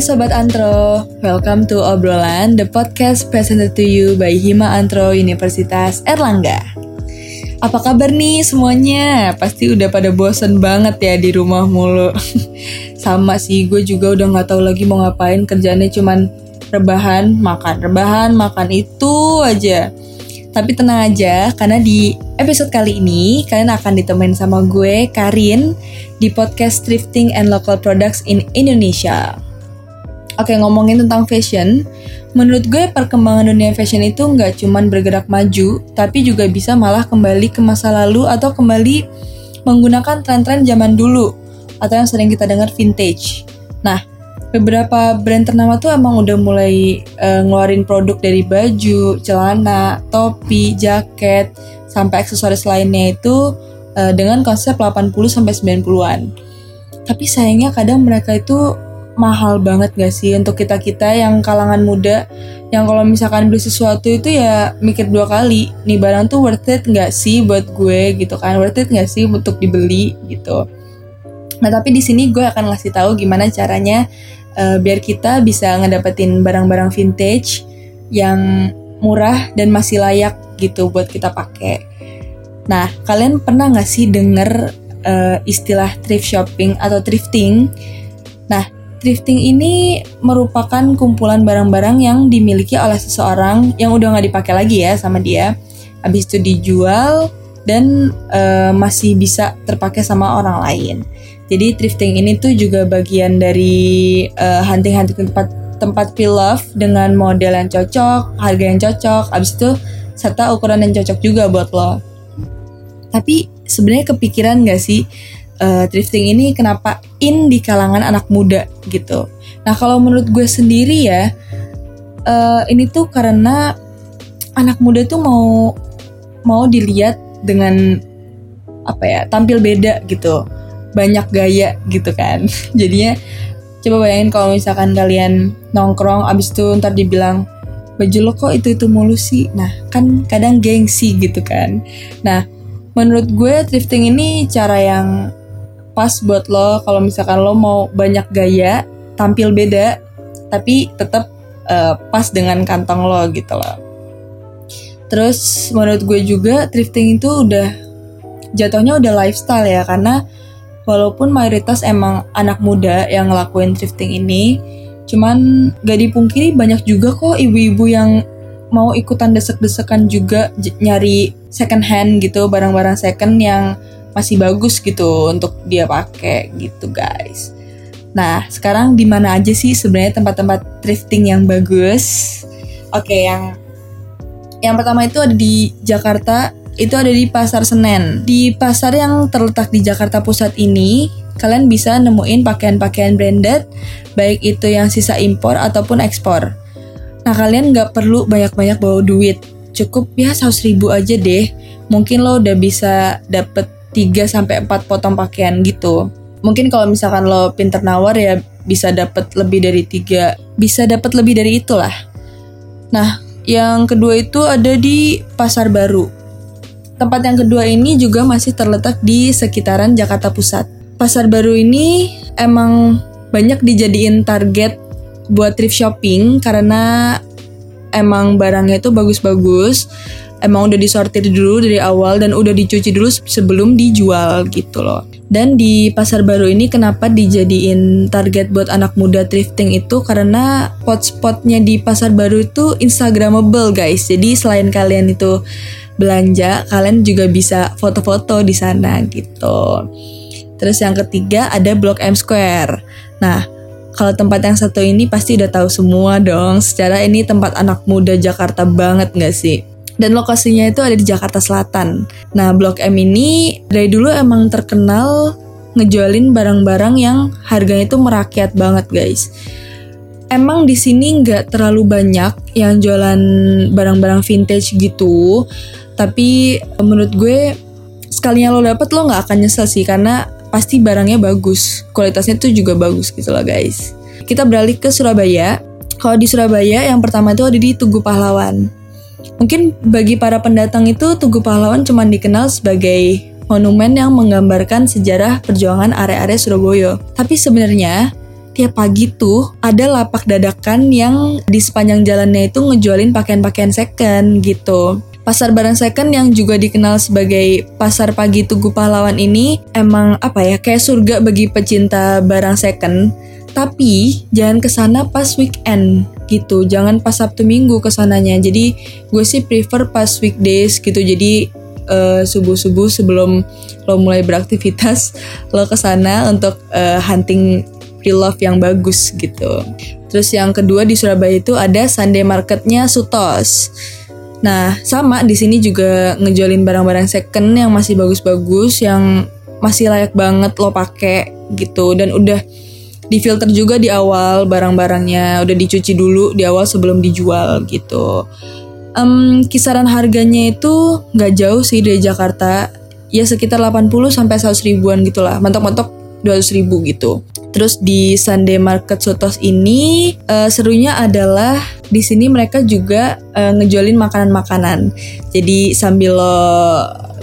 Sobat Antro, welcome to Obrolan, the podcast presented to you by Hima Antro Universitas Erlangga. Apa kabar nih semuanya? Pasti udah pada bosen banget ya di rumah mulu. Sama sih, gue juga udah gak tahu lagi mau ngapain, kerjaannya cuman rebahan, makan, rebahan, makan itu aja. Tapi tenang aja, karena di episode kali ini kalian akan ditemenin sama gue, Karin, di podcast Thrifting and Local Products in Indonesia. Oke, ngomongin tentang fashion, menurut gue perkembangan dunia fashion itu nggak cuman bergerak maju, tapi juga bisa malah kembali ke masa lalu atau kembali menggunakan tren-tren zaman dulu, atau yang sering kita dengar vintage. Nah, beberapa brand ternama tuh emang udah mulai uh, ngeluarin produk dari baju, celana, topi, jaket, sampai aksesoris lainnya itu uh, dengan konsep 80 sampai 90-an. Tapi sayangnya kadang mereka itu mahal banget gak sih untuk kita-kita yang kalangan muda yang kalau misalkan beli sesuatu itu ya mikir dua kali nih barang tuh worth it gak sih buat gue gitu kan worth it gak sih untuk dibeli gitu nah tapi di sini gue akan ngasih tahu gimana caranya uh, biar kita bisa ngedapetin barang-barang vintage yang murah dan masih layak gitu buat kita pakai. Nah, kalian pernah nggak sih denger uh, istilah thrift shopping atau thrifting? Nah, thrifting ini merupakan kumpulan barang-barang yang dimiliki oleh seseorang yang udah nggak dipakai lagi ya sama dia. Habis itu dijual dan uh, masih bisa terpakai sama orang lain. Jadi thrifting ini tuh juga bagian dari uh, hunting-hunting tempat tempat feel love dengan model yang cocok, harga yang cocok, abis itu serta ukuran yang cocok juga buat lo. Tapi sebenarnya kepikiran gak sih uh, thrifting ini kenapa in di kalangan anak muda gitu? Nah kalau menurut gue sendiri ya, uh, ini tuh karena anak muda tuh mau mau dilihat dengan apa ya tampil beda gitu. Banyak gaya gitu kan. Jadinya coba bayangin kalau misalkan kalian nongkrong abis itu ntar dibilang baju lo kok itu itu mulu sih? Nah kan kadang gengsi gitu kan. Nah menurut gue thrifting ini cara yang pas buat lo kalau misalkan lo mau banyak gaya tampil beda tapi tetap uh, pas dengan kantong lo gitu loh. Terus menurut gue juga thrifting itu udah jatuhnya udah lifestyle ya karena walaupun mayoritas emang anak muda yang ngelakuin thrifting ini, cuman gak dipungkiri banyak juga kok ibu-ibu yang mau ikutan desek-desekan juga nyari second hand gitu, barang-barang second yang masih bagus gitu untuk dia pakai gitu guys. Nah, sekarang di mana aja sih sebenarnya tempat-tempat thrifting yang bagus? Oke, yang yang pertama itu ada di Jakarta itu ada di Pasar Senen. Di pasar yang terletak di Jakarta Pusat ini, kalian bisa nemuin pakaian-pakaian branded, baik itu yang sisa impor ataupun ekspor. Nah, kalian nggak perlu banyak-banyak bawa duit. Cukup ya 100 ribu aja deh. Mungkin lo udah bisa dapet 3 sampai 4 potong pakaian gitu. Mungkin kalau misalkan lo pinter nawar ya bisa dapet lebih dari 3, bisa dapet lebih dari itulah. Nah, yang kedua itu ada di Pasar Baru. Tempat yang kedua ini juga masih terletak di sekitaran Jakarta Pusat. Pasar baru ini emang banyak dijadiin target buat thrift shopping karena emang barangnya itu bagus-bagus. Emang udah disortir dulu dari awal dan udah dicuci dulu sebelum dijual gitu loh. Dan di pasar baru ini kenapa dijadiin target buat anak muda thrifting itu karena spot-spotnya di pasar baru itu instagramable guys. Jadi selain kalian itu belanja, kalian juga bisa foto-foto di sana gitu. Terus yang ketiga ada Blok M Square. Nah, kalau tempat yang satu ini pasti udah tahu semua dong. Secara ini tempat anak muda Jakarta banget gak sih? Dan lokasinya itu ada di Jakarta Selatan. Nah, Blok M ini dari dulu emang terkenal ngejualin barang-barang yang harganya itu merakyat banget guys. Emang di sini nggak terlalu banyak yang jualan barang-barang vintage gitu. Tapi menurut gue sekalinya lo dapet lo nggak akan nyesel sih karena pasti barangnya bagus. Kualitasnya tuh juga bagus gitu loh guys. Kita beralih ke Surabaya. Kalau di Surabaya yang pertama itu ada di Tugu Pahlawan mungkin bagi para pendatang itu Tugu Pahlawan cuma dikenal sebagai monumen yang menggambarkan sejarah perjuangan area-area Surabaya tapi sebenarnya tiap pagi tuh ada lapak dadakan yang di sepanjang jalannya itu ngejualin pakaian-pakaian second gitu. Pasar barang second yang juga dikenal sebagai Pasar Pagi Tugu Pahlawan ini emang apa ya kayak surga bagi pecinta barang second. Tapi jangan ke sana pas weekend gitu, jangan pas Sabtu Minggu ke sananya. Jadi gue sih prefer pas weekdays gitu. Jadi uh, subuh-subuh sebelum lo mulai beraktivitas lo ke sana untuk uh, hunting pre-love yang bagus gitu. Terus yang kedua di Surabaya itu ada Sunday Marketnya Sutos. Nah, sama di sini juga ngejualin barang-barang second yang masih bagus-bagus, yang masih layak banget lo pakai gitu dan udah difilter juga di awal barang-barangnya, udah dicuci dulu di awal sebelum dijual gitu. Um, kisaran harganya itu nggak jauh sih dari Jakarta, ya sekitar 80 sampai 100 ribuan gitulah, mentok-mentok 200 ribu gitu. Terus di Sunday Market Sotos ini uh, serunya adalah di sini mereka juga uh, ngejualin makanan-makanan. Jadi sambil lo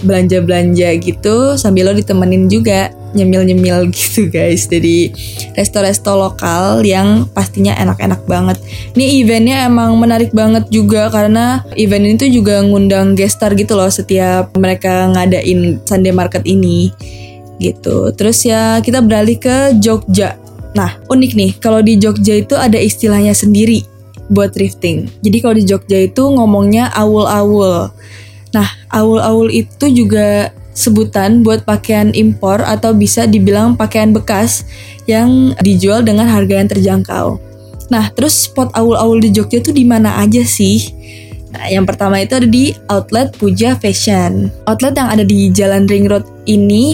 belanja-belanja gitu, sambil lo ditemenin juga nyemil-nyemil gitu guys. Jadi resto-resto lokal yang pastinya enak-enak banget. Ini eventnya emang menarik banget juga karena event ini tuh juga ngundang gestar gitu loh setiap mereka ngadain Sunday Market ini gitu. Terus ya kita beralih ke Jogja. Nah, unik nih, kalau di Jogja itu ada istilahnya sendiri buat thrifting. Jadi kalau di Jogja itu ngomongnya awul-awul. Nah, awul-awul itu juga sebutan buat pakaian impor atau bisa dibilang pakaian bekas yang dijual dengan harga yang terjangkau. Nah, terus spot awul-awul di Jogja itu di mana aja sih? Nah, yang pertama itu ada di outlet Puja Fashion. Outlet yang ada di Jalan Ring Road ini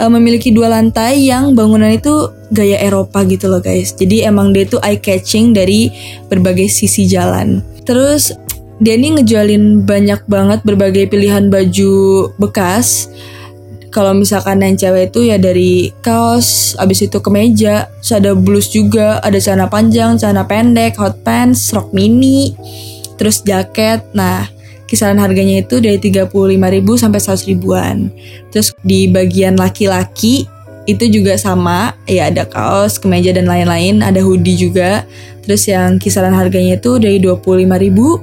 uh, memiliki dua lantai yang bangunan itu gaya Eropa gitu loh guys. Jadi emang dia tuh eye catching dari berbagai sisi jalan. Terus dia ini ngejualin banyak banget berbagai pilihan baju bekas. Kalau misalkan yang cewek itu ya dari kaos, abis itu kemeja, terus ada blus juga, ada celana panjang, celana pendek, hot pants, rok mini, terus jaket. Nah, kisaran harganya itu dari 35.000 sampai 100 ribuan. Terus di bagian laki-laki itu juga sama, ya ada kaos, kemeja dan lain-lain, ada hoodie juga. Terus yang kisaran harganya itu dari 25.000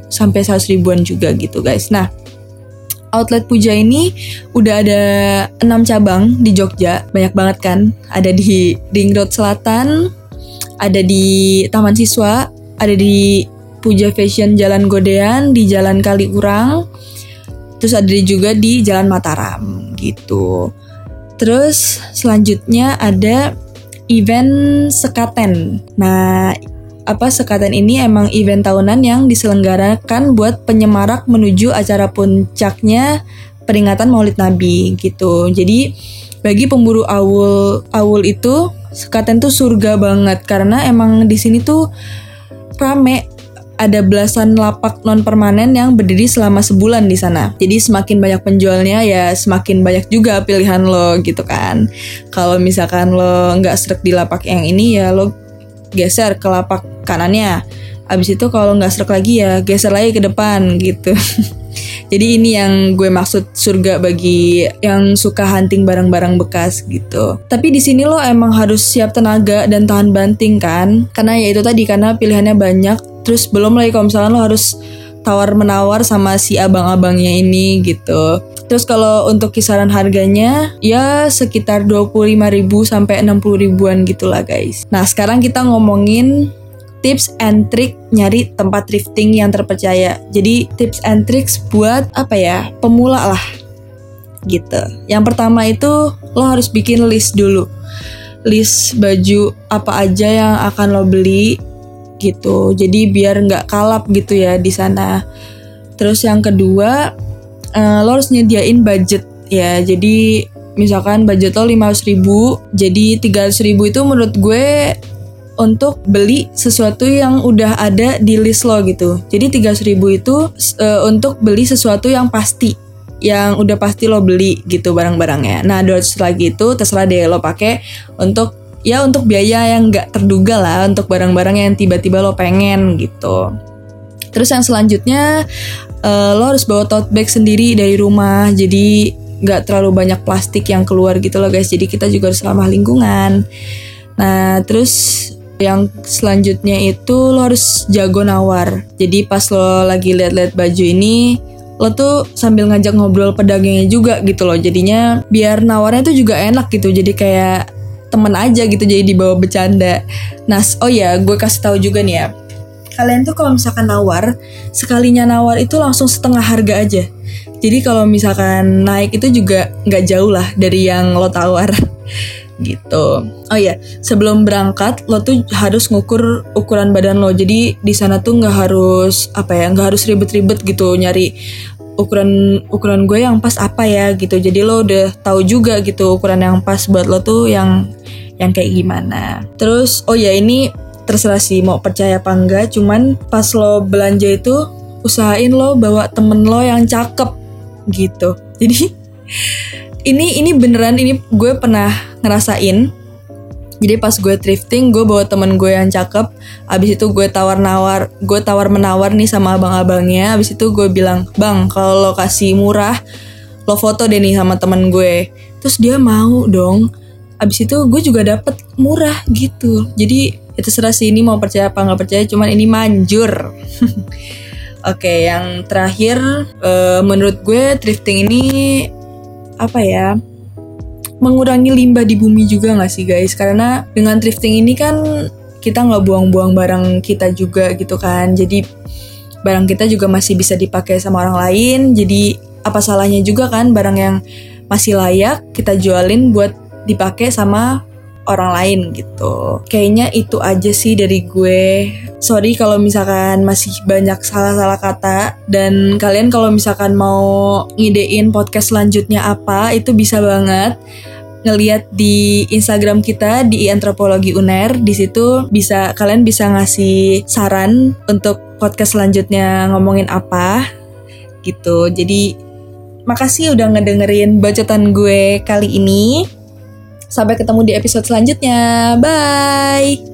sampai 100 ribuan juga gitu guys. Nah, outlet Puja ini udah ada 6 cabang di Jogja, banyak banget kan. Ada di Ring Road Selatan, ada di Taman Siswa, ada di Puja Fashion Jalan Godean di Jalan Kaliurang. Terus ada juga di Jalan Mataram gitu. Terus selanjutnya ada event Sekaten. Nah, apa Sekaten ini emang event tahunan yang diselenggarakan buat penyemarak menuju acara puncaknya peringatan Maulid Nabi gitu. Jadi bagi pemburu awul awul itu Sekaten tuh surga banget karena emang di sini tuh rame ada belasan lapak non permanen yang berdiri selama sebulan di sana. Jadi semakin banyak penjualnya ya semakin banyak juga pilihan lo gitu kan. Kalau misalkan lo nggak serak di lapak yang ini ya lo geser ke lapak kanannya. Abis itu kalau nggak serak lagi ya geser lagi ke depan gitu. Jadi ini yang gue maksud surga bagi yang suka hunting barang-barang bekas gitu. Tapi di sini lo emang harus siap tenaga dan tahan banting kan? Karena ya itu tadi karena pilihannya banyak terus belum lagi kalau misalnya lo harus tawar menawar sama si abang-abangnya ini gitu. Terus kalau untuk kisaran harganya ya sekitar 25.000 sampai 60 ribuan gitulah guys. Nah, sekarang kita ngomongin tips and trick nyari tempat thrifting yang terpercaya. Jadi tips and tricks buat apa ya? Pemula lah. Gitu. Yang pertama itu lo harus bikin list dulu. List baju apa aja yang akan lo beli gitu. Jadi biar nggak kalap gitu ya di sana. Terus yang kedua uh, lo harus nyediain budget ya. Jadi misalkan budget lo 500 ribu jadi 300 ribu itu menurut gue untuk beli sesuatu yang udah ada di list lo gitu. Jadi 300 ribu itu uh, untuk beli sesuatu yang pasti yang udah pasti lo beli gitu barang-barangnya. Nah 200 lagi itu terserah deh lo pakai untuk ya untuk biaya yang nggak terduga lah untuk barang-barang yang tiba-tiba lo pengen gitu. Terus yang selanjutnya uh, lo harus bawa tote bag sendiri dari rumah jadi nggak terlalu banyak plastik yang keluar gitu loh guys. Jadi kita juga harus ramah lingkungan. Nah terus yang selanjutnya itu lo harus jago nawar. Jadi pas lo lagi liat-liat baju ini, lo tuh sambil ngajak ngobrol pedagangnya juga gitu loh. Jadinya biar nawarnya tuh juga enak gitu. Jadi kayak temen aja gitu jadi dibawa bercanda. Nah, oh ya, gue kasih tahu juga nih ya. Kalian tuh kalau misalkan nawar, sekalinya nawar itu langsung setengah harga aja. Jadi kalau misalkan naik itu juga nggak jauh lah dari yang lo tawar gitu. Oh iya, sebelum berangkat lo tuh harus ngukur ukuran badan lo. Jadi di sana tuh nggak harus apa ya, nggak harus ribet-ribet gitu nyari ukuran ukuran gue yang pas apa ya gitu. Jadi lo udah tahu juga gitu ukuran yang pas buat lo tuh yang yang kayak gimana. Terus oh ya ini terserah sih mau percaya apa enggak cuman pas lo belanja itu usahain lo bawa temen lo yang cakep gitu jadi ini ini beneran ini gue pernah ngerasain jadi pas gue thrifting gue bawa temen gue yang cakep. Abis itu gue tawar nawar gue tawar menawar nih sama abang-abangnya. Abis itu gue bilang bang kalau lo kasih murah lo foto deh nih sama temen gue. Terus dia mau dong. Abis itu gue juga dapet murah gitu. Jadi itu serah sih ini mau percaya apa nggak percaya cuman ini manjur. Oke, yang terakhir uh, menurut gue thrifting ini apa ya? Mengurangi limbah di bumi juga nggak sih guys? Karena dengan thrifting ini kan kita nggak buang-buang barang kita juga gitu kan. Jadi barang kita juga masih bisa dipakai sama orang lain. Jadi apa salahnya juga kan barang yang masih layak kita jualin buat dipakai sama orang lain gitu. Kayaknya itu aja sih dari gue. Sorry kalau misalkan masih banyak salah-salah kata dan kalian kalau misalkan mau ngidein podcast selanjutnya apa itu bisa banget ngeliat di Instagram kita di antropologi uner di situ bisa kalian bisa ngasih saran untuk podcast selanjutnya ngomongin apa gitu jadi makasih udah ngedengerin bacotan gue kali ini Sampai ketemu di episode selanjutnya. Bye.